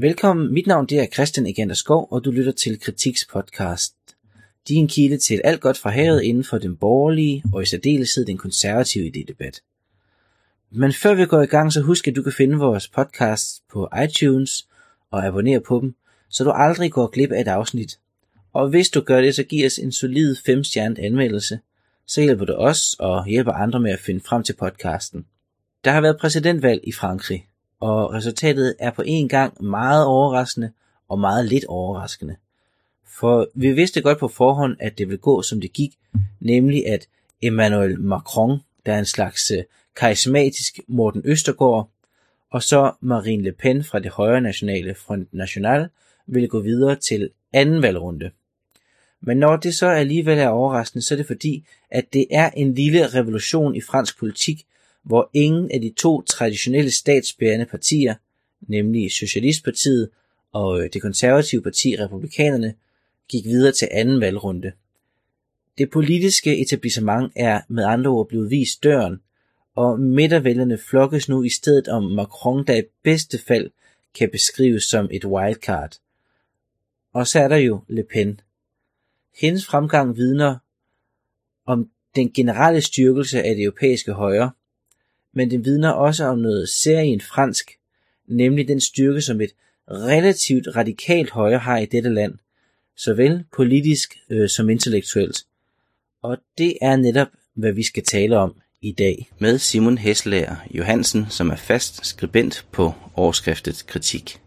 Velkommen, mit navn det er Christian Egander Skov, og du lytter til Kritiks podcast. Din kilde til alt godt fra havet inden for den borgerlige og i særdeleshed den konservative idédebat. Men før vi går i gang, så husk at du kan finde vores podcast på iTunes og abonnere på dem, så du aldrig går glip af et afsnit. Og hvis du gør det, så giv os en solid 5 stjernet anmeldelse, så hjælper du os og hjælper andre med at finde frem til podcasten. Der har været præsidentvalg i Frankrig, og resultatet er på en gang meget overraskende og meget lidt overraskende. For vi vidste godt på forhånd, at det ville gå som det gik, nemlig at Emmanuel Macron, der er en slags øh, karismatisk Morten Østergaard, og så Marine Le Pen fra det højre nationale Front National ville gå videre til anden valgrunde. Men når det så alligevel er overraskende, så er det fordi, at det er en lille revolution i fransk politik, hvor ingen af de to traditionelle statsbærende partier, nemlig Socialistpartiet og øh, det konservative parti Republikanerne, gik videre til anden valgrunde. Det politiske etablissement er med andre ord blevet vist døren, og midtervælgerne flokkes nu i stedet om Macron, der i bedste fald kan beskrives som et wildcard. Og så er der jo Le Pen. Hendes fremgang vidner om den generelle styrkelse af det europæiske højre, men den vidner også om noget serien fransk, nemlig den styrke, som et relativt radikalt højre har i dette land, såvel politisk øh, som intellektuelt. Og det er netop, hvad vi skal tale om i dag. Med Simon Hesslager Johansen, som er fast skribent på overskriftet Kritik.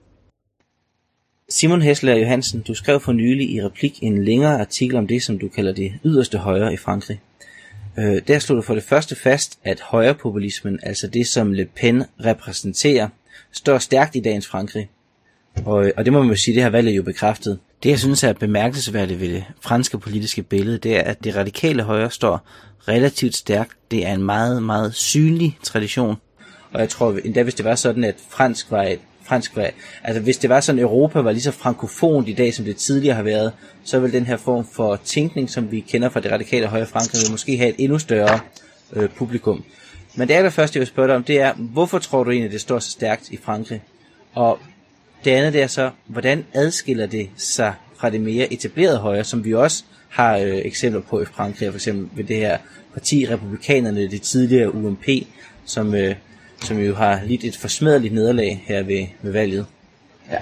Simon Hesslager Johansen, du skrev for nylig i replik en længere artikel om det, som du kalder det yderste højre i Frankrig. Øh, der slog du for det første fast, at højrepopulismen, altså det som Le Pen repræsenterer, står stærkt i dagens Frankrig. Og, øh, og det må man jo sige, det har valget jo bekræftet. Det jeg synes er bemærkelsesværdigt ved det franske politiske billede, det er, at det radikale højre står relativt stærkt. Det er en meget, meget synlig tradition. Og jeg tror endda, hvis det var sådan, at fransk var et fransk var, altså hvis det var sådan, Europa var lige så frankofont i dag, som det tidligere har været, så vil den her form for tænkning, som vi kender fra det radikale højre Frankrig, måske have et endnu større øh, publikum. Men det allerførste, jeg vil spørge dig om, det er, hvorfor tror du egentlig, det står så stærkt i Frankrig? Og det andet det er så, hvordan adskiller det sig fra det mere etablerede højre, som vi også har øh, eksempler på i Frankrig, for eksempel ved det her parti, republikanerne, det tidligere UMP, som, øh, som jo har lidt et forsmædeligt nederlag her ved, ved valget. Ja.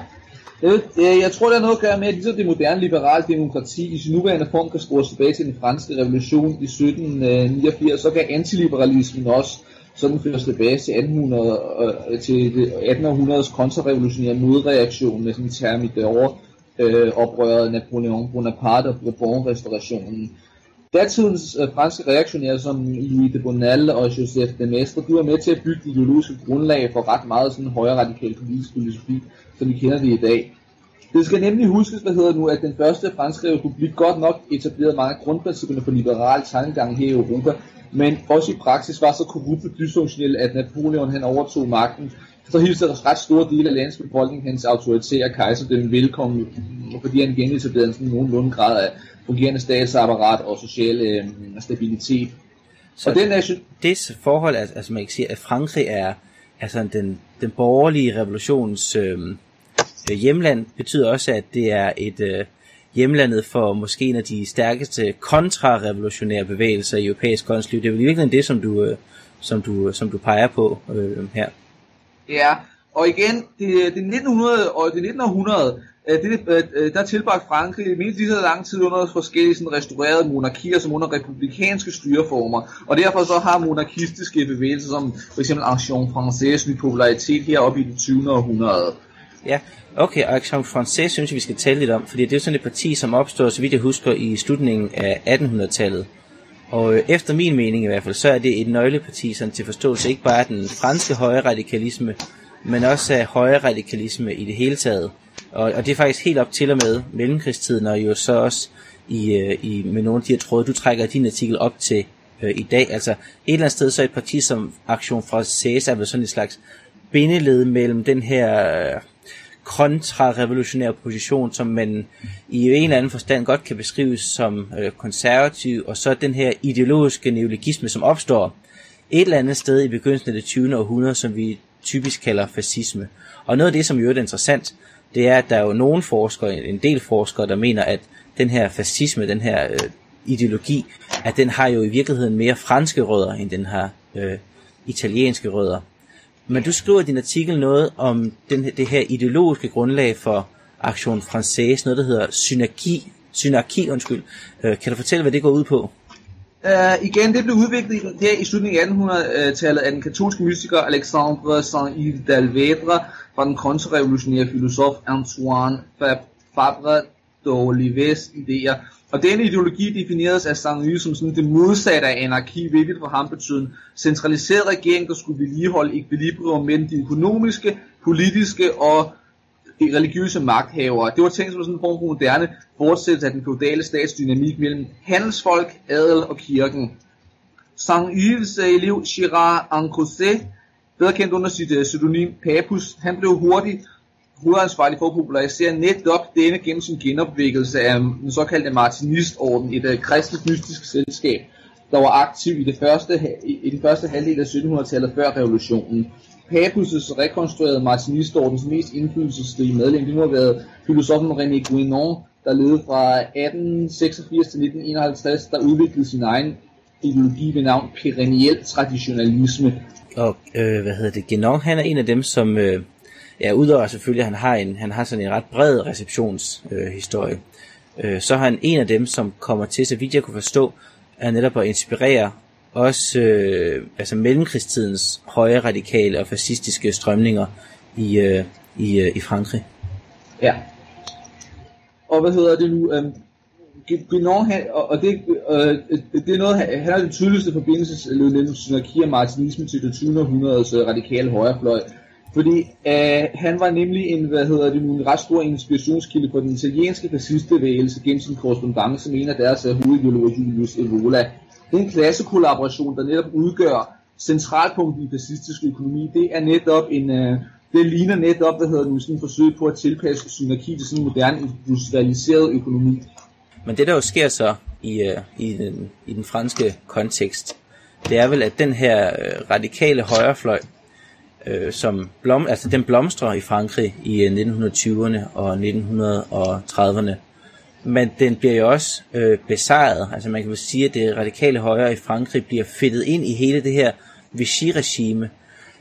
Jeg, jeg tror, det har noget at gøre med, at ligesom det moderne liberale demokrati i sin nuværende form kan spores tilbage til den franske revolution i 1789, så kan antiliberalismen også sådan føres tilbage til 1800, øh, til 1800's kontrarevolutionære modreaktion med sådan en term i det øh, oprøret Napoleon Bonaparte og Bourbon-restaurationen. Datidens øh, franske reaktionære som Louis de Bonal og Joseph de Maistre, de var med til at bygge det ideologiske grundlag for ret meget sådan højere radikal politisk filosofi, som vi kender det i dag. Det skal nemlig huskes, hvad hedder nu, at den første franske republik godt nok etablerede mange af grundprincipperne for liberal tankegang her i Europa, men også i praksis var så korrupt og dysfunktionel, at Napoleon han overtog magten, så hilste der ret store dele af landets befolkning hans autoritære kejserdømme velkommen, fordi han genetablerede en sådan nogenlunde grad af fungerende statsapparat og social øh, stabilitet. Så og den er, det forhold, altså, altså man kan sige, at Frankrig er altså den, den borgerlige revolutions øh, hjemland, betyder også, at det er et øh, hjemlandet for måske en af de stærkeste kontrarevolutionære bevægelser i europæisk kunstliv. Det er vel virkelig det, som du, øh, som du, som du peger på øh, her. Ja, og igen, det, det 1900 og det 1900 Øh, Øh, det, øh, øh, der tilbragte Frankrig mindst lige så lang tid under forskellige sådan, restaurerede monarkier som under republikanske styreformer, og derfor så har monarkistiske bevægelser som for eksempel Action Française ny popularitet heroppe i det 20. århundrede. Ja, okay, Action Française synes jeg, vi skal tale lidt om, fordi det er sådan et parti, som opstår, så vidt jeg husker, i slutningen af 1800-tallet. Og efter min mening i hvert fald, så er det et nøgleparti sådan til forståelse ikke bare af den franske højre radikalisme, men også af højre radikalisme i det hele taget. Og, og det er faktisk helt op til og med mellemkrigstiden, og jo så også i, øh, i, med nogle af de her tråde, du trækker din artikel op til øh, i dag. Altså et eller andet sted, så er et parti som Aktion Française er vel sådan et slags bindeled mellem den her øh, kontrarevolutionære position, som man i en eller anden forstand godt kan beskrives som øh, konservativ, og så den her ideologiske neologisme, som opstår et eller andet sted i begyndelsen af det 20. århundrede, som vi typisk kalder fascisme. Og noget af det, som jo er interessant, det er, at der er jo nogle forskere, en del forskere, der mener, at den her fascisme, den her øh, ideologi, at den har jo i virkeligheden mere franske rødder, end den har øh, italienske rødder. Men du skriver i din artikel noget om den, det her ideologiske grundlag for Action Française, noget der hedder synergi, synergi undskyld. Øh, kan du fortælle, hvad det går ud på? Uh, igen, det blev udviklet der i slutningen af 1800-tallet af den katolske mystiker Alexandre Saint-Yves d'Alvedre fra den kontrarevolutionære filosof Antoine Fabre d'Olives idéer. Og denne ideologi defineres af Saint-Yves som sådan det modsatte af anarki, hvilket for ham betød en centraliseret regering, der skulle vedligeholde ekvilibrium mellem de økonomiske, politiske og religiøse magthavere. Det var tænkt som sådan en form for moderne fortsættelse af den feudale statsdynamik mellem handelsfolk, adel og kirken. Saint-Yves elev Girard Ancosset, bedre kendt under sit uh, pseudonym Papus, han blev hurtigt hovedansvarlig for at popularisere netop denne gennem sin genopvækkelse af den såkaldte Martinistorden, et uh, kristent mystisk selskab, der var aktiv i, det første, i, i den første halvdel af 1700-tallet før revolutionen. Papus' rekonstruerede Martinistordens mest indflydelsesrige medlem, det må have været filosofen René Guénon, der levede fra 1886 til 1951, der udviklede sin egen ideologi ved navn perenniel traditionalisme. Og øh, hvad hedder det? Guénon, han er en af dem, som, øh, ja, udover selvfølgelig, at han har, en, han har sådan en ret bred receptionshistorie, øh, øh, så har han en af dem, som kommer til, så vidt jeg kunne forstå, er netop at inspirere også øh, altså mellemkrigstidens høje radikale og fascistiske strømninger i, øh, i, øh, i Frankrig. Ja. Og hvad hedder det nu? Øhm, um, Guénon, han, og, og det, øh, det er noget, han har den tydeligste forbindelse mellem synarki og martinisme til det 20. århundredes øh, radikale højrefløj. Fordi øh, han var nemlig en, hvad hedder det nu, en ret stor inspirationskilde for den italienske fascistbevægelse gennem sin korrespondence med en af deres øh, hovedideologer, Julius Evola. Det er en klassekollaboration, der netop udgør centralpunktet i fascistisk økonomi. Det er netop en, øh, det ligner netop, hvad hedder nu, sådan en forsøg på at tilpasse synarki til sådan en moderne industrialiseret økonomi. Men det der jo sker så i, øh, i, den, i den franske kontekst, det er vel, at den her øh, radikale højrefløj, øh, som blom, altså den blomstrer i Frankrig i øh, 1920'erne og 1930'erne, men den bliver jo også øh, besejret. Altså man kan jo sige, at det radikale højre i Frankrig bliver fedtet ind i hele det her Vichy-regime.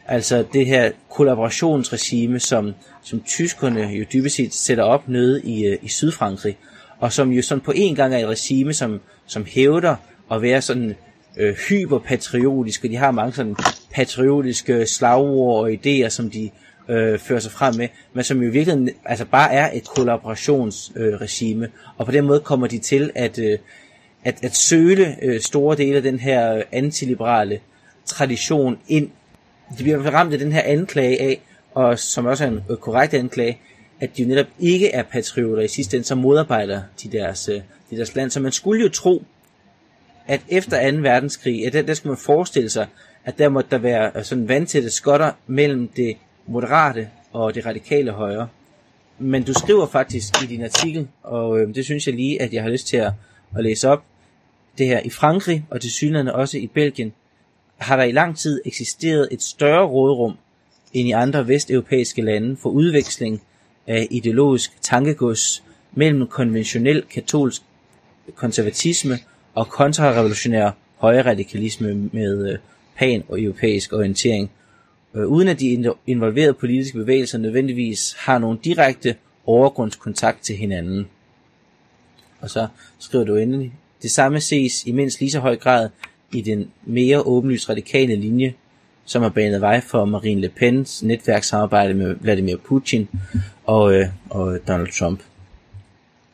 Altså det her kollaborationsregime, som, som tyskerne jo dybest set sætter op nede i, øh, i Sydfrankrig. Og som jo sådan på en gang er et regime, som, som hævder at være sådan øh, hyperpatriotisk, og de har mange sådan patriotiske slagord og idéer, som de øh, fører sig frem med, men som jo i virkeligheden altså bare er et kollaborationsregime, øh, og på den måde kommer de til at, øh, at, at søle øh, store dele af den her antiliberale tradition ind. De bliver ramt af den her anklage af, og som også er en øh, korrekt anklage, at de jo netop ikke er patrioter i sidste ende, som modarbejder de deres, øh, de deres land. Så man skulle jo tro, at efter 2. verdenskrig, at der, der skulle man forestille sig, at der måtte der være øh, sådan vandtætte skotter mellem det moderate og det radikale højre. Men du skriver faktisk i din artikel, og øh, det synes jeg lige, at jeg har lyst til at, at læse op, det her i Frankrig og til synligheden også i Belgien, har der i lang tid eksisteret et større rådrum end i andre vesteuropæiske lande for udveksling af ideologisk tankegods mellem konventionel katolsk konservatisme og kontrarevolutionær højre radikalisme med øh, pan- og europæisk orientering, øh, uden at de involverede politiske bevægelser nødvendigvis har nogen direkte overgrundskontakt til hinanden. Og så skriver du endelig, det samme ses i mindst lige så høj grad i den mere åbenlyst radikale linje, som har banet vej for Marine Le Pens netværkssamarbejde med Vladimir Putin og, øh, og Donald Trump.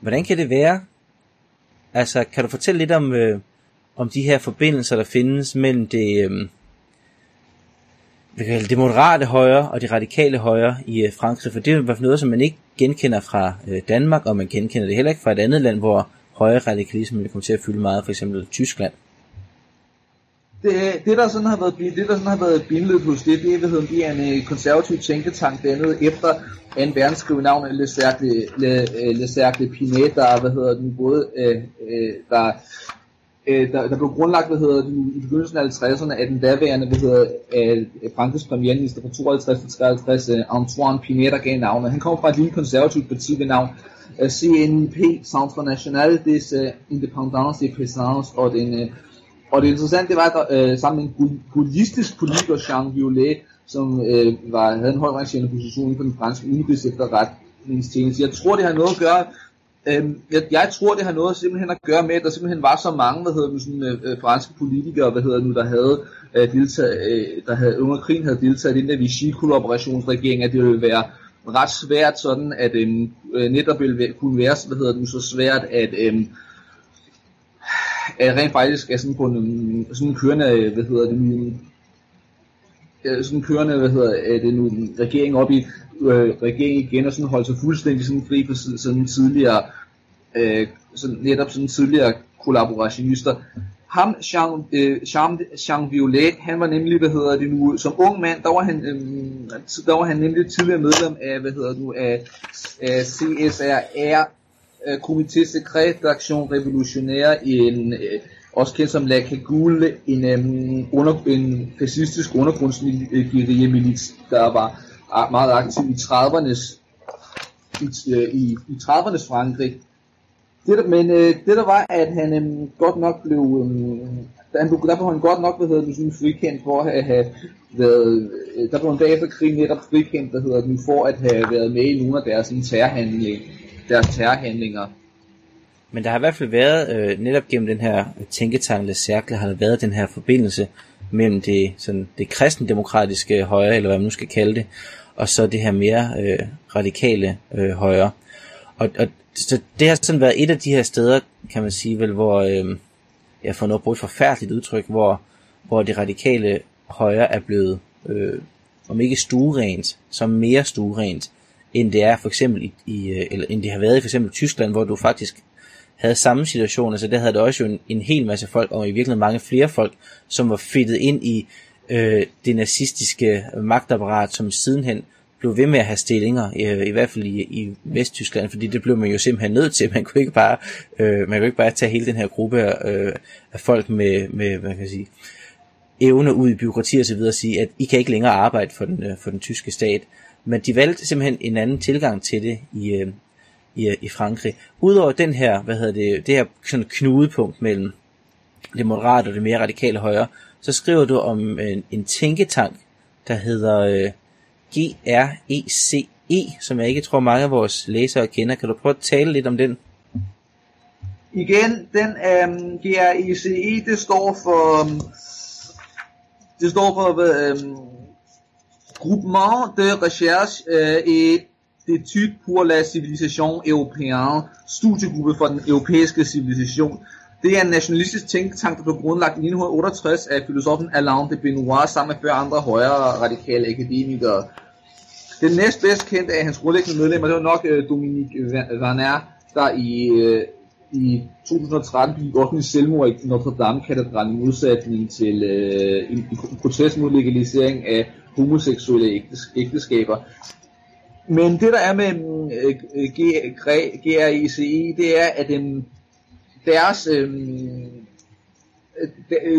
Hvordan kan det være? Altså, kan du fortælle lidt om, øh, om de her forbindelser, der findes mellem det, øh, det moderate højre og det radikale højre i øh, Frankrig, for det er jo noget, som man ikke genkender fra øh, Danmark, og man genkender det heller ikke fra et andet land, hvor højre radikalisme vil komme til at fylde meget, for eksempel Tyskland. Det, det, der sådan har været, det, der sådan har været billedet hos det, det, hvad hedder, det er en øh, konservativ tænketank dannet efter 2. verdenskrig navn Le Cercle, Le, Le Cercle Pinet, der, hvad hedder den, både, øh, der øh, der, der blev grundlagt, hvad hedder det, i begyndelsen af 50'erne af den daværende, hvad hedder øh, Frankrigs premierminister fra 52 til 53, øh, Antoine Pineda gav navnet. Han kom fra et lille konservativt parti ved navn øh, CNP, Centre National des øh, Independence des Paysans, og den, øh, og det interessante det var, at der, øh, sammen med en buddhistisk politiker, Jean Violet, som øh, var, havde en højrangerende position for den franske udenrigs efterretningstjeneste. Jeg tror, det har noget at gøre Øhm, jeg, jeg tror, det har noget simpelthen at gøre med, at der simpelthen var så mange, hvad hedder det, sådan, øh, øh franske politikere, hvad hedder nu, der havde øh, deltaget, øh, der havde under krigen havde deltaget i den der Vichy-kollaborationsregering, at det ville være ret svært sådan, at øhm, øh, netop ville kunne være, hvad hedder det så svært, at øh, at rent faktisk er sådan på en sådan kørende, hvad hedder det nu, øh, sådan kørende, hvad hedder øh, det nu, regering op i øh, regeringen igen og sådan holdt sig fuldstændig sådan fri for sådan tidligere, øh, sådan, netop sådan tidligere kollaborationister. Ham, Jean, øh, Jean, Jean Violet, han var nemlig, hvad hedder det nu, som ung mand, der var han, øh, der var han nemlig tidligere medlem af, hvad hedder det nu, af, af CSRR, øh, Comité Secret d'Action Revolutionnaire en, øh, også kendt som La Cagoule, en, øh, under, en fascistisk undergrundsguerillamelits, der var meget aktiv i 30'ernes i, øh, i, i 30'ernes Frankrig. Det, men øh, det der var, at han øh, godt nok blev, øh, han der blev han godt nok, hvad hedder det, sådan frikendt for at have været, øh, der blev en dag efter krigen netop frikendt, der hedder den, for at have været med i nogle af deres terrorhandlinger, deres terrorhandlinger. Men der har i hvert fald været, øh, netop gennem den her tænketanke cirkel, har der været den her forbindelse mellem det, sådan, det kristendemokratiske højre, eller hvad man nu skal kalde det, og så det her mere øh, radikale øh, højre. Og, og så det har sådan været et af de her steder, kan man sige vel, hvor, øh, jeg får noget brugt et forfærdeligt udtryk, hvor, hvor det radikale højre er blevet, øh, om ikke stuerent, så mere stuerent, end det er for eksempel i, i øh, eller end det har været i for eksempel Tyskland, hvor du faktisk havde samme situation, altså der havde det også jo en, en hel masse folk, og i virkeligheden mange flere folk, som var fedtet ind i øh, det nazistiske magtapparat, som sidenhen blev ved med at have stillinger, øh, i hvert fald i, i Vesttyskland, fordi det blev man jo simpelthen nødt til. Man kunne ikke bare, øh, man kunne ikke bare tage hele den her gruppe øh, af folk med, med hvad kan jeg sige, evne ud i byråkrati og så videre og sige, at I kan ikke længere arbejde for den, øh, for den tyske stat. Men de valgte simpelthen en anden tilgang til det i, øh, i, i Frankrig. Udover den her, hvad hedder det, det her sådan knudepunkt mellem det moderate og det mere radikale højre, så skriver du om en, en tænketank, der hedder øh, GRECE, e, som jeg ikke tror mange af vores læsere kender. Kan du prøve at tale lidt om den? Igen, den øhm, um, GRECE, det står for, um, det står for um, Groupement de Recherche uh, et d'études pour la civilisation européenne, studiegruppe for den europæiske civilisation. Det er en nationalistisk tænketank, der blev grundlagt i 1968 af filosofen Alain de Benoit sammen med fire andre højere radikale akademikere. Den næst bedst kendte af hans grundlæggende medlemmer, det var nok øh, Dominique Vaner, der i, øh, i 2013 begik offentlig selvmord i Notre Dame-katedralen i modsætning til øh, en, en protest mod legalisering af homoseksuelle ægteskaber. Men det der er med øh, GRICE, det er, at øh, deres, øh,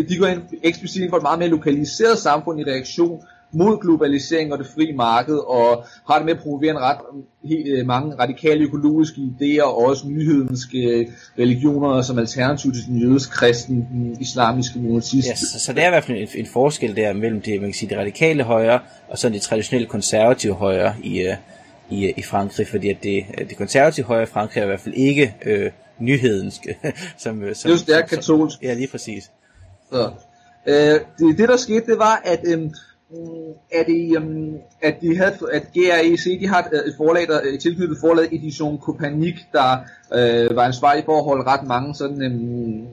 de går ind eksplicit ind for et meget mere lokaliseret samfund i reaktion mod globalisering og det frie marked, og har det med at promovere en ret helt, øh, mange radikale økologiske idéer, og også nyhedenske religioner som alternativ til den jødisk kristen, den islamiske monotist. Ja, så, så det er i hvert fald en, en forskel der mellem det, man kan sige, det radikale højre, og så det traditionelle konservative højre i, øh, i, øh, i Frankrig, fordi at det, det konservative højre i Frankrig er i hvert fald ikke øh, nyhedensk. som, øh, som, det er katolsk. Ja, lige præcis. Så. Øh, det, det der skete, det var, at øh, at, de, um, at de havde, at GREC, de har et, et forlag, der et tilknyttet forlag Edition Copernic, der øh, var ansvarlig for at holde ret mange sådan um,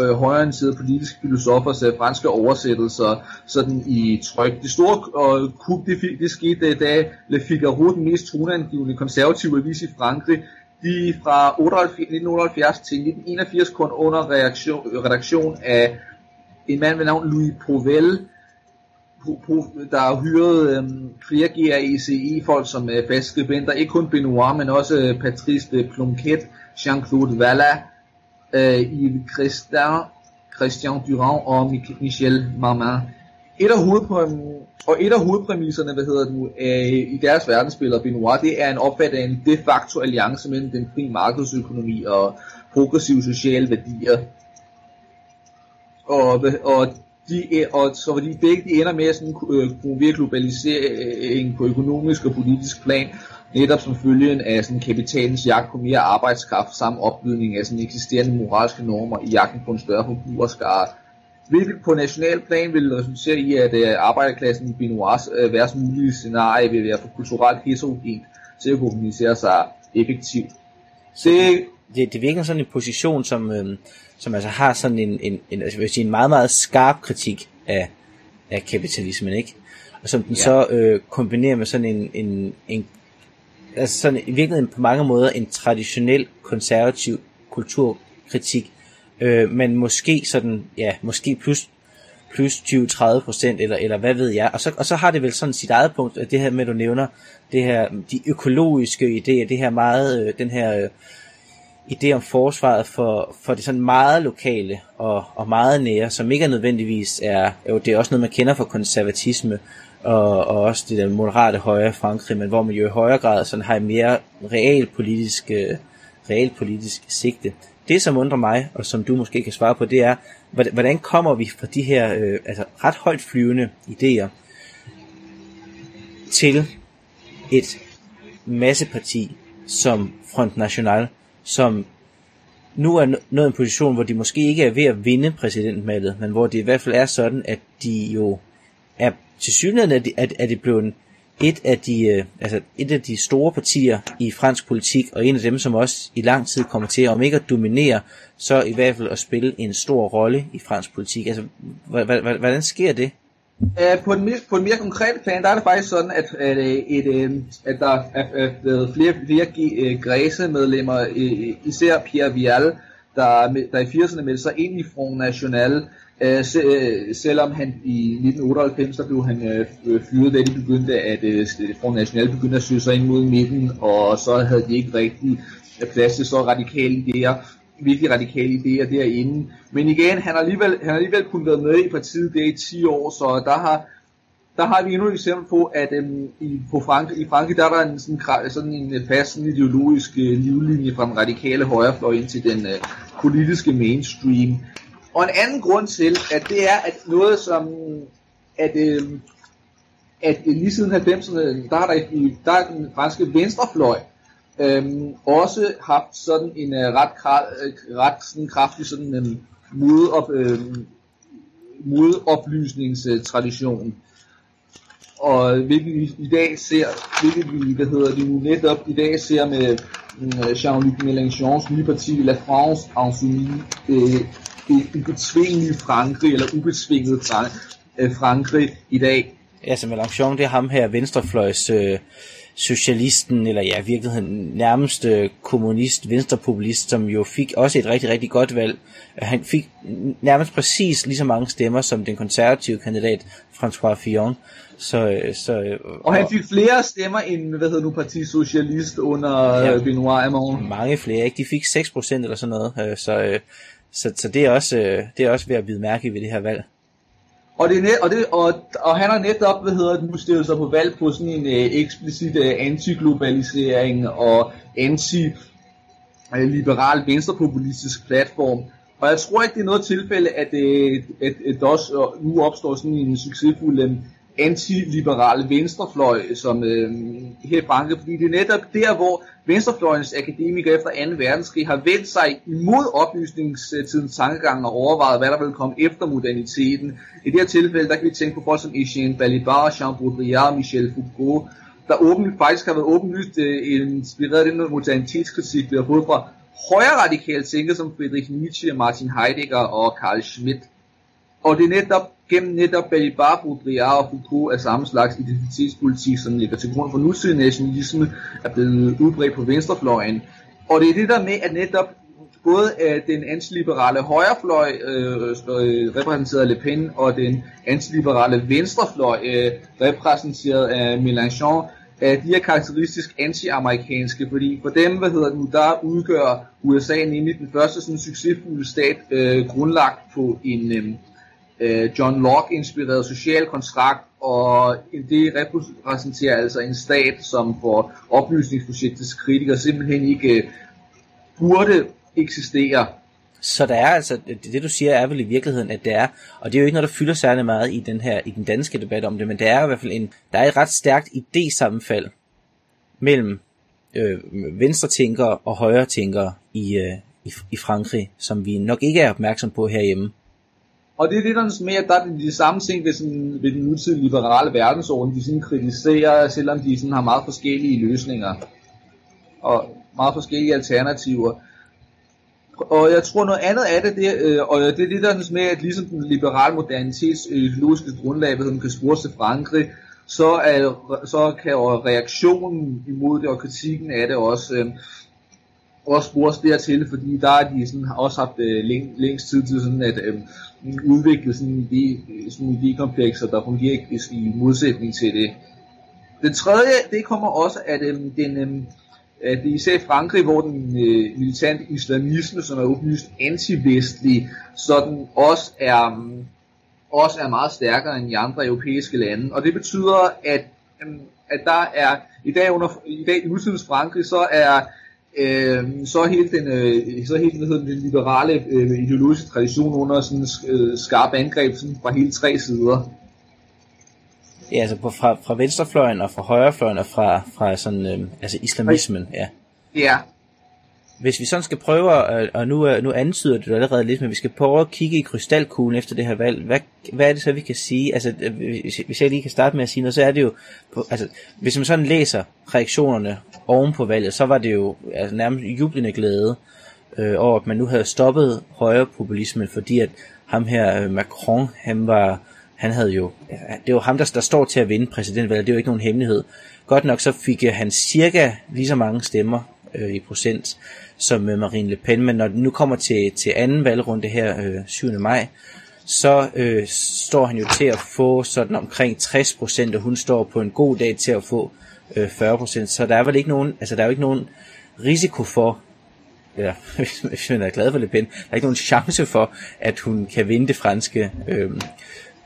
øh, højreorienterede politiske filosofers øh, franske oversættelser sådan i tryk. Det store øh, kup, det, det skete da Le Figaro, den mest toneangivende konservative avis i Frankrig, de fra 1978 til 1981 kun under reaktion, redaktion af en mand ved navn Louis Provel, der har hyret øhm, flere GRECI-folk som øh, faste skribenter, ikke kun Benoit, men også øh, Patrice de Plonquet, Jean-Claude Valla, øh, Yves Christin, Christian Durand og Michel Marmin. Et af, hovedpræm- og et af hovedpræmisserne, hvad hedder det nu, øh, i deres verdensbillede Benoit, det er en opfattelse af en de facto alliance mellem den frie markedsøkonomi og progressive sociale værdier. Og, og de, og så fordi begge de ender med at sådan, øh, promovere globalisering på økonomisk og politisk plan, netop som følgen af sådan, kapitalens jagt på mere arbejdskraft samt opbydning af sådan, eksisterende moralske normer i jagten på en større forbrugerskare. Hvilket på national plan vil resultere i, at uh, arbejderklassen i Benoits uh, værst mulige scenarie vil være for kulturelt heterogent til at kommunisere sig effektivt. Det, det, det virker sådan en position, som, øh, som altså har sådan en, en, en, altså, vil sige, en meget, meget skarp kritik af, af kapitalismen, ikke? Og som den ja. så øh, kombinerer med sådan en, en, en altså sådan i virkeligheden på mange måder en traditionel konservativ kulturkritik, øh, men måske sådan, ja, måske plus plus 20-30 procent, eller, eller hvad ved jeg. Og så, og så har det vel sådan sit eget punkt, det her med, at du nævner, det her, de økologiske idéer, det her meget, øh, den her øh, idé om forsvaret for, for det sådan meget lokale og, og meget nære, som ikke er nødvendigvis er, jo det er også noget, man kender fra konservatisme, og, og også det der moderate højre Frankrig, men hvor man jo i højere grad sådan har en mere realpolitisk, øh, realpolitisk sigte. Det, som undrer mig, og som du måske kan svare på, det er, hvordan kommer vi fra de her øh, altså ret højt flyvende idéer til et masseparti som Front National, som nu er nået en position, hvor de måske ikke er ved at vinde præsidentvalget, men hvor det i hvert fald er sådan, at de jo er til synligheden er det, er, er det blevet et af, de, øh, altså et af de store partier i fransk politik, og en af dem, som også i lang tid kommer til, om ikke at dominere, så i hvert fald at spille en stor rolle i fransk politik. Altså, hvordan sker det? Uh, på, en mere, på en mere konkret plan, der er det faktisk sådan, at, at, øh, et, et, at der er blevet flere, flere øh, græsemedlemmer, især Pierre Vial, der, der i 80'erne meldte sig ind i Front National, Øh, se, uh, selvom han i 1998 der blev han øh, fyret, da de begyndte at øh, uh, Front National begyndte at søge sig ind mod midten, og så havde de ikke rigtig plads til så radikale idéer, virkelig radikale idéer derinde. Men igen, han har alligevel, han har alligevel kun været med i partiet der i 10 år, så der har, der har vi endnu et eksempel på, at øhm, i, på Frank, i Frankrig, der er der en, sådan, sådan en fast ideologisk øh, livlinje fra den radikale højrefløj ind til den øh, politiske mainstream. Og en anden grund til, at det er, at noget som, at, øh, at lige siden 90'erne, der har der, der er den franske venstrefløj øh, også haft sådan en øh, ret, øh, ret sådan kraftig sådan en øh, modop, øh, modoplysningstradition. Og hvilket vi i dag ser, hvilket vi, hvad hedder det nu, netop i dag ser med mm, Jean-Luc Mélenchons nye parti, La France Insoumise, øh, det ubetvingelige Frankrig, eller ubetvinget øh, Frankrig i dag. Ja, så Mélenchon, det er ham her, venstrefløjs øh, socialisten, eller ja, i virkeligheden nærmest øh, kommunist, venstrepopulist, som jo fik også et rigtig, rigtig godt valg. Han fik nærmest præcis lige så mange stemmer som den konservative kandidat, François Fillon. Så, øh, så, og han fik flere stemmer end, hvad hedder nu, Parti Socialist under ja, Benoit Hamon. Mange flere, ikke? De fik 6% eller sådan noget. Så, så, så det, er også, øh, det er også ved at bide mærke ved det her valg. Og, det er net, og, det, og, og han har netop, hvad hedder det, nu stillet sig på valg på sådan en øh, eksplicit øh, antiglobalisering og anti-liberal venstrepopulistisk platform. Og jeg tror ikke, det er noget tilfælde, at, øh, at, at DOS øh, nu opstår sådan en succesfuld øh, antiliberal venstrefløj, som øh, her i Frankrig, fordi det er netop der, hvor venstrefløjens akademikere efter 2. verdenskrig har vendt sig imod oplysningstidens tankegang og overvejet, hvad der vil komme efter moderniteten. I det her tilfælde, der kan vi tænke på folk som Etienne Balibar, Jean Baudrillard, Michel Foucault, der åben, faktisk har været åbenlyst øh, inspireret af den modernitetskritik, vi har fået fra højre radikale tænker som Friedrich Nietzsche, Martin Heidegger og Karl Schmidt. Og det er netop gennem netop Balibar, Baudrillard og Foucault af samme slags identitetspolitik, som ligger til grund for nutidens nationalisme, er blevet udbredt på venstrefløjen. Og det er det der med, at netop både øh, den antiliberale højrefløj, øh, øh, repræsenteret af Le Pen, og den antiliberale venstrefløj, øh, repræsenteret af Mélenchon, at de er karakteristisk anti-amerikanske, fordi for dem, hvad hedder det der udgør USA nemlig den første sådan succesfulde stat, øh, grundlagt på en øh, Øh, John Locke-inspireret social kontrakt, og det repræsenterer altså en stat, som for oplysningsprojektets kritikere simpelthen ikke øh, burde eksistere. Så der er altså, det, det du siger er vel i virkeligheden, at det er, og det er jo ikke noget, der fylder særlig meget i den her, i den danske debat om det, men det er i hvert fald en, der er et ret stærkt idésammenfald mellem øh, venstre tænkere og højre tænkere i, øh, i, i Frankrig, som vi nok ikke er opmærksom på herhjemme. Og det er lidt med, mere, der er de samme ting ved, sådan, ved den nutidige liberale verdensorden, de sådan kritiserer, selvom de sådan har meget forskellige løsninger og meget forskellige alternativer. Og jeg tror noget andet af det, det øh, og det er det der med, at ligesom den liberale modernitets øh, ideologiske grundlag, hvad den kan spores til Frankrig, så, er, så kan reaktionen imod det og kritikken af det også, øh, også spores dertil, fordi der er de sådan, også haft øh, læng, længst tid til sådan at øh, udvikle sådan de, øh, sådan idékomplekser, der fungerer i modsætning til det. Det tredje, det kommer også at, øhm, den, den øh, det er især i Frankrig, hvor den øh, militante islamisme, som er åbenlyst anti-vestlig, sådan også er, øh, også er meget stærkere end i andre europæiske lande. Og det betyder, at, øh, at der er i dag under i dag i nutidens Frankrig, så er øh, så hele den, øh, så hele den, den liberale øh, ideologiske tradition under sådan øh, skarp angreb sådan fra hele tre sider. Ja, altså på, fra, fra venstrefløjen og fra højrefløjen og fra, fra sådan, øh, altså islamismen, ja. Ja. Hvis vi sådan skal prøve, at, og nu, nu antyder det allerede lidt, men vi skal prøve at kigge i krystalkuglen efter det her valg, hvad, hvad er det så, vi kan sige? Altså, hvis jeg lige kan starte med at sige noget, så er det jo, altså, hvis man sådan læser reaktionerne oven på valget, så var det jo altså, nærmest jublende glæde øh, over, at man nu havde stoppet højrepopulismen, fordi at ham her, øh, Macron, han var han havde jo, øh, det var ham, der, der står til at vinde præsidentvalget, det er jo ikke nogen hemmelighed. Godt nok så fik øh, han cirka lige så mange stemmer øh, i procent som øh, Marine Le Pen, men når det nu kommer til, til anden valgrunde her øh, 7. maj, så øh, står han jo til at få sådan omkring 60 procent, og hun står på en god dag til at få øh, 40%, så der er vel ikke nogen, altså der er jo ikke nogen risiko for, eller hvis man er glad for Le Pen, der er ikke nogen chance for, at hun kan vinde det franske øh,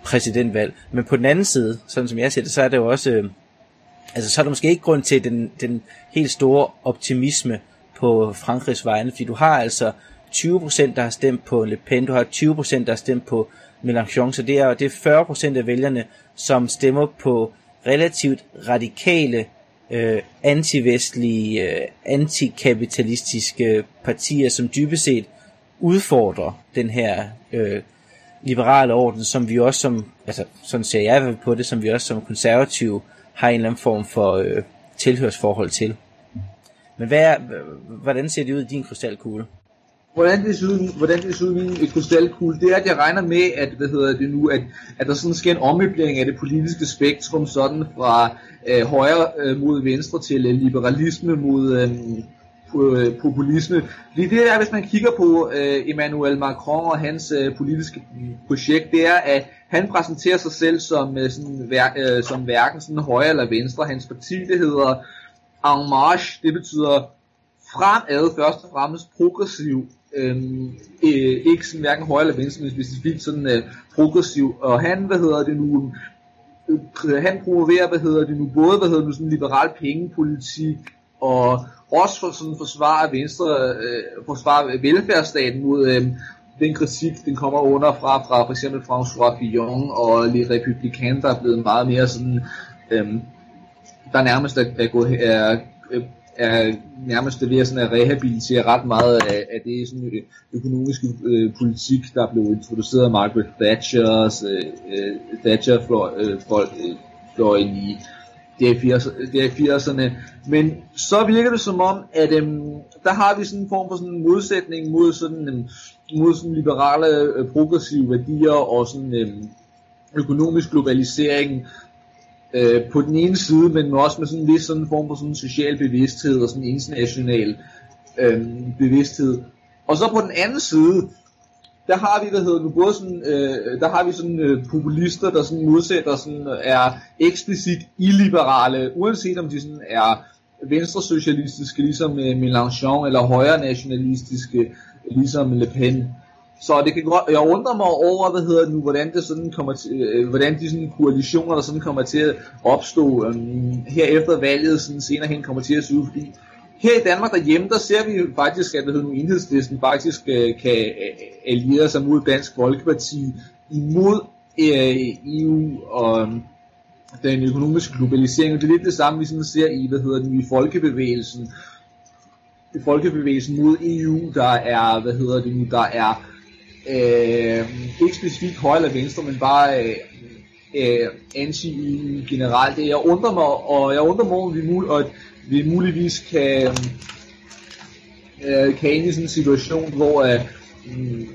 præsidentvalg. Men på den anden side, sådan som jeg ser det, så er det jo også, øh, altså så er der måske ikke grund til den, den helt store optimisme på Frankrigs vegne, fordi du har altså 20%, der har stemt på Le Pen, du har 20%, der har stemt på Mélenchon, så det er, det er 40% af vælgerne, som stemmer på relativt radikale, øh, antivestlige, øh, antikapitalistiske partier, som dybest set udfordrer den her øh, liberale orden, som vi også som, altså sådan ser jeg på det, som vi også som konservative har en eller anden form for øh, tilhørsforhold til. Men hvad er, hvordan ser det ud i din krystalkugle? Hvordan det ser ud, hvordan det ser ud i min krystalkugle, det er, at jeg regner med, at, hvad hedder det nu, at, at der sådan sker en ommøblering af det politiske spektrum, sådan fra øh, højre øh, mod venstre til øh, liberalisme mod, øh, øh populisme. Fordi det er, hvis man kigger på øh, Emmanuel Macron og hans øh, politiske projekt, det er, at han præsenterer sig selv som, øh, sådan, hver, øh, som hverken sådan højre eller venstre. Hans parti, det hedder En Marche, det betyder fremad, først og fremmest progressiv. Øhm, øh, ikke sådan hverken højre eller venstre, men specifikt sådan øh, progressiv. Og han, hvad hedder det nu, øh, han promoverer, hvad hedder det nu, både, hvad hedder det nu, sådan liberal pengepolitik, og også for sådan forsvare Venstre, øh, forsvare velfærdsstaten mod øh, den kritik, den kommer under fra, fra for eksempel François Fillon og Les Républicains, der er blevet meget mere sådan, øh, der nærmest er, er, gået, er, øh, er nærmest ved at, sådan at rehabilitere ret meget af, af det sådan øh, økonomiske øh, politik, der blev introduceret af Margaret Thatchers, øh, øh Thatcher for, øh, for, øh, fløjen i det er i 80'erne. Men så virker det som om, at øhm, der har vi sådan en form for sådan en modsætning mod sådan, øhm, mod sådan liberale øh, progressive værdier og sådan øhm, økonomisk globalisering øh, på den ene side, men også med sådan en vis sådan form for sådan social bevidsthed og sådan international øh, bevidsthed. Og så på den anden side, der har vi, hvad hedder nu, både sådan, øh, der har vi sådan øh, populister, der sådan modsætter, sådan er eksplicit illiberale, uanset om de sådan er venstresocialistiske, ligesom øh, Mélenchon, eller højre nationalistiske, ligesom Le Pen. Så det kan godt, jeg undrer mig over, hvad hedder nu, hvordan det sådan kommer til, øh, hvordan de sådan koalitioner, der sådan kommer til at opstå øh, her efter valget, sådan senere hen kommer til at se ud, fordi her i Danmark derhjemme, der ser vi faktisk, at nu enhedslisten faktisk øh, kan øh, alliere sig mod Dansk Folkeparti imod øh, EU og øhm, den økonomiske globalisering. Og det er lidt det samme, vi sådan ser i, hvad hedder det, i folkebevægelsen. I folkebevægelsen mod EU, der er, hvad hedder det nu, der er øh, ikke specifikt højre eller venstre, men bare øh, øh, anti generelt. Det, jeg undrer mig, og jeg undrer mig, om vi, mul- og vi muligvis kan, øh, kan ind i sådan en situation, hvor øh, mm,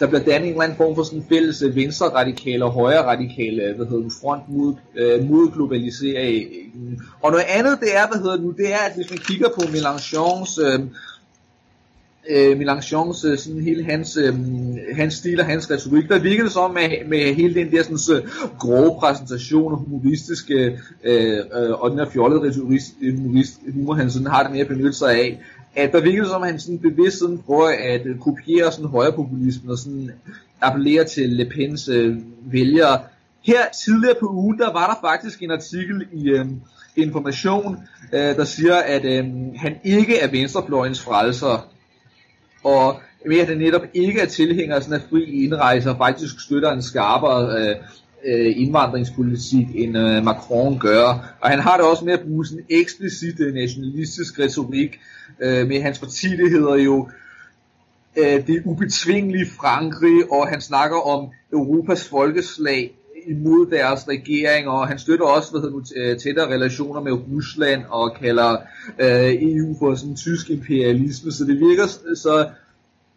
der bliver dannet en eller anden form for sådan en fælles venstre radikale og højre radikale hvad hedder det, front mod, øh, mod globalisering. Og noget andet det er, hvad hedder det nu, det er, at hvis man kigger på Mélenchons øh, øh, Melanchons, øh, sådan hele hans, øh, hans stil og hans retorik, der virker det som med, med hele den der sådan, så grove præsentation og humoristiske øh, øh, og den her fjollede retorik, øh, humorist, humor, han sådan har det med at benytte sig af, at der virker det som, at han sådan bevidst sådan prøver at øh, kopiere sådan højrepopulismen og sådan appellere til Le Pens øh, vælgere. Her tidligere på ugen, der var der faktisk en artikel i øh, Information, øh, der siger, at øh, han ikke er venstrefløjens frelser og ved at det netop ikke er tilhænger af sådan en fri indrejse og faktisk støtter en skarpere øh, øh, indvandringspolitik end øh, Macron gør. Og han har det også med at bruge sådan en eksplicit øh, nationalistisk retorik øh, med hans parti, det hedder jo øh, det ubetvingelige Frankrig, og han snakker om Europas folkeslag imod deres regering, og han støtter også hvad hedder nu, tættere relationer med Rusland, og kalder øh, EU for sådan tysk imperialisme, så det virker, så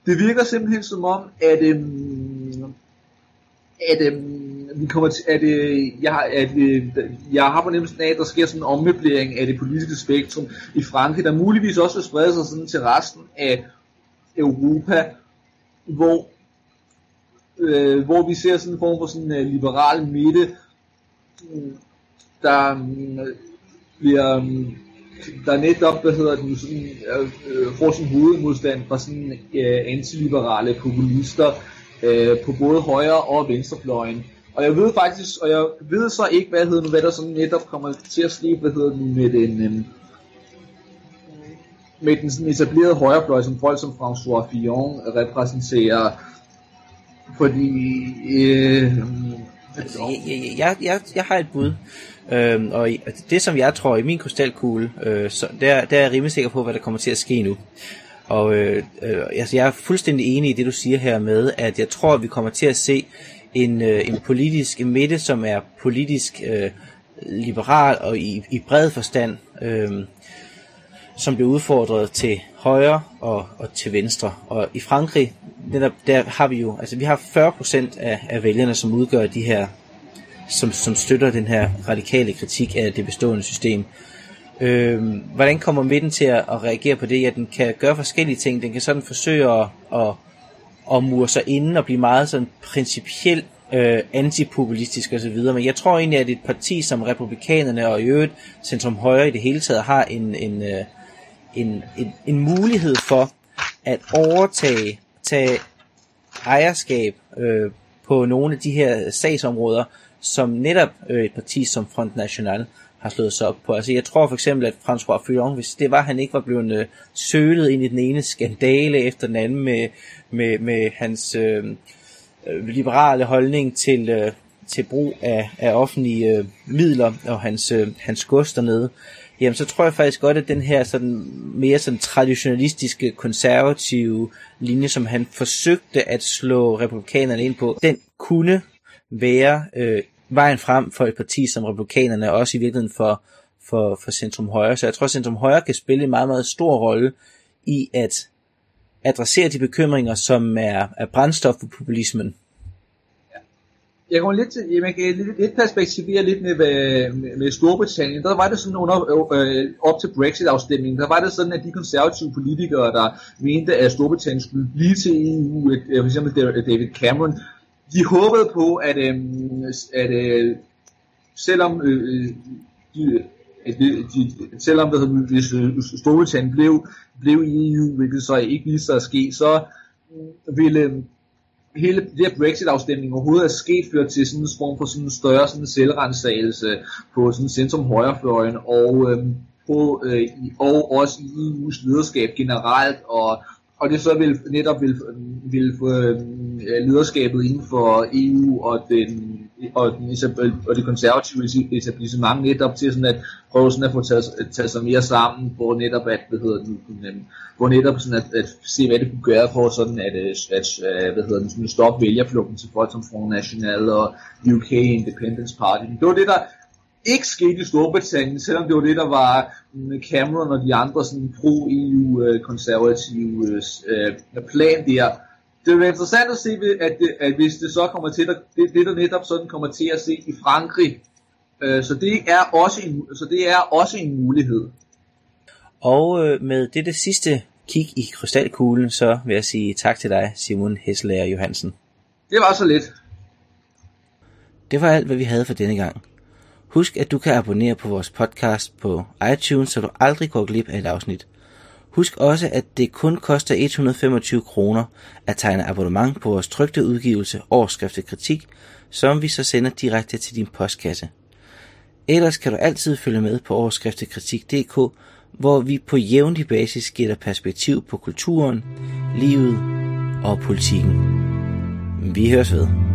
det virker simpelthen som om, at, øhm, at øhm, vi kommer til, at, øh, jeg, at øh, jeg har på nemmelsen af, at der sker sådan en ommøblering af det politiske spektrum i Frankrig, der muligvis også vil sprede sig sådan til resten af Europa, hvor øh, hvor vi ser sådan en form for sådan en liberal midte, der øh, bliver, mm, der netop, hvad hedder den, sådan, øh, får sin hovedmodstand fra sådan øh, antiliberale populister øh, på både højre og venstrefløjen. Og jeg ved faktisk, og jeg ved så ikke, hvad, hedder nu, hvad der sådan netop kommer til at ske, hvad hedder den, med den, øh, med den sådan etablerede højrefløj, som folk som François Fillon repræsenterer, fordi... Øh, altså, jeg, jeg, jeg, jeg har et bud. Øhm, og altså, det som jeg tror i min krystalkugle, øh, så der, der er jeg rimelig sikker på, hvad der kommer til at ske nu. Og øh, øh, altså, jeg er fuldstændig enig i det, du siger her med, at jeg tror, at vi kommer til at se en, øh, en politisk en midte, som er politisk øh, liberal og i, i bred forstand, øh, som bliver udfordret til højre og, og til venstre. Og i Frankrig, netop der har vi jo, altså vi har 40% af, af vælgerne, som udgør de her, som, som støtter den her radikale kritik af det bestående system. Øh, hvordan kommer midten til at, at reagere på det? Ja, den kan gøre forskellige ting. Den kan sådan forsøge at, at, at mure sig inden og blive meget sådan principiel øh, antipopulistisk osv. Men jeg tror egentlig, at et parti som republikanerne og i øvrigt centrum højre i det hele taget har en, en, øh, en, en, en mulighed for at overtage tage ejerskab øh, på nogle af de her sagsområder, som netop øh, et parti som Front National har slået sig op på. Altså jeg tror for eksempel, at François Fillon, hvis det var, at han ikke var blevet øh, sølet ind i den ene skandale efter den anden med, med, med hans øh, øh liberale holdning til, øh, til brug af, af offentlige øh, midler og hans, øh, hans gods dernede, jamen så tror jeg faktisk godt, at den her sådan mere sådan traditionalistiske, konservative linje, som han forsøgte at slå republikanerne ind på, den kunne være øh, vejen frem for et parti som republikanerne, og også i virkeligheden for, for, for Centrum Højre. Så jeg tror, at Centrum Højre kan spille en meget, meget stor rolle i at adressere de bekymringer, som er, er brændstof for populismen jeg går lidt til, jeg kan lidt, lidt perspektivere lidt med, med, med Storbritannien. Der var det sådan under, øh, øh, op til Brexit-afstemningen, der var det sådan, at de konservative politikere, der mente, at Storbritannien skulle blive til EU, øh, for eksempel David Cameron, de håbede på, at, øh, at øh, selvom øh, øh de, de, de, selvom der, hvis øh, Storbritannien blev, blev i EU, hvilket så ikke viste sig at ske, så ville hele det her Brexit-afstemning overhovedet er sket, ført til sådan en form for sådan en større sådan selvrensagelse på sådan centrum højrefløjen og, øh, på, øh, og også i EU's lederskab generelt, og, og det så vil netop vil, vil få øh, lederskabet inden for EU og den og, den, og det konservative etablissement netop til sådan at prøve sådan at få taget, taget sig mere sammen, hvor netop at, hvad hedder den, øhm, hvor netop sådan at, at se hvad det kunne gøre for sådan at, øh, at, øh, hvad hedder det, sådan stoppe vælgerflugten til folk som Front National og UK Independence Party. Det var det der ikke skete i Storbritannien, selvom det var det, der var mm, Cameron og de andre sådan pro-EU-konservative øh, plan der, det vil interessant at se, at, det, at hvis det så kommer til, at det, det der netop sådan kommer til at se i Frankrig, øh, så, det er også en, så det er også en mulighed. Og øh, med dette sidste kig i krystalkuglen, så vil jeg sige tak til dig, Simon Hesselager Johansen. Det var så lidt. Det var alt, hvad vi havde for denne gang. Husk, at du kan abonnere på vores podcast på iTunes, så du aldrig går glip af et afsnit. Husk også, at det kun koster 125 kroner at tegne abonnement på vores trygte udgivelse Overskriftet Kritik, som vi så sender direkte til din postkasse. Ellers kan du altid følge med på overskriftekritik.dk, hvor vi på jævnlig basis giver dig perspektiv på kulturen, livet og politikken. Vi høres ved.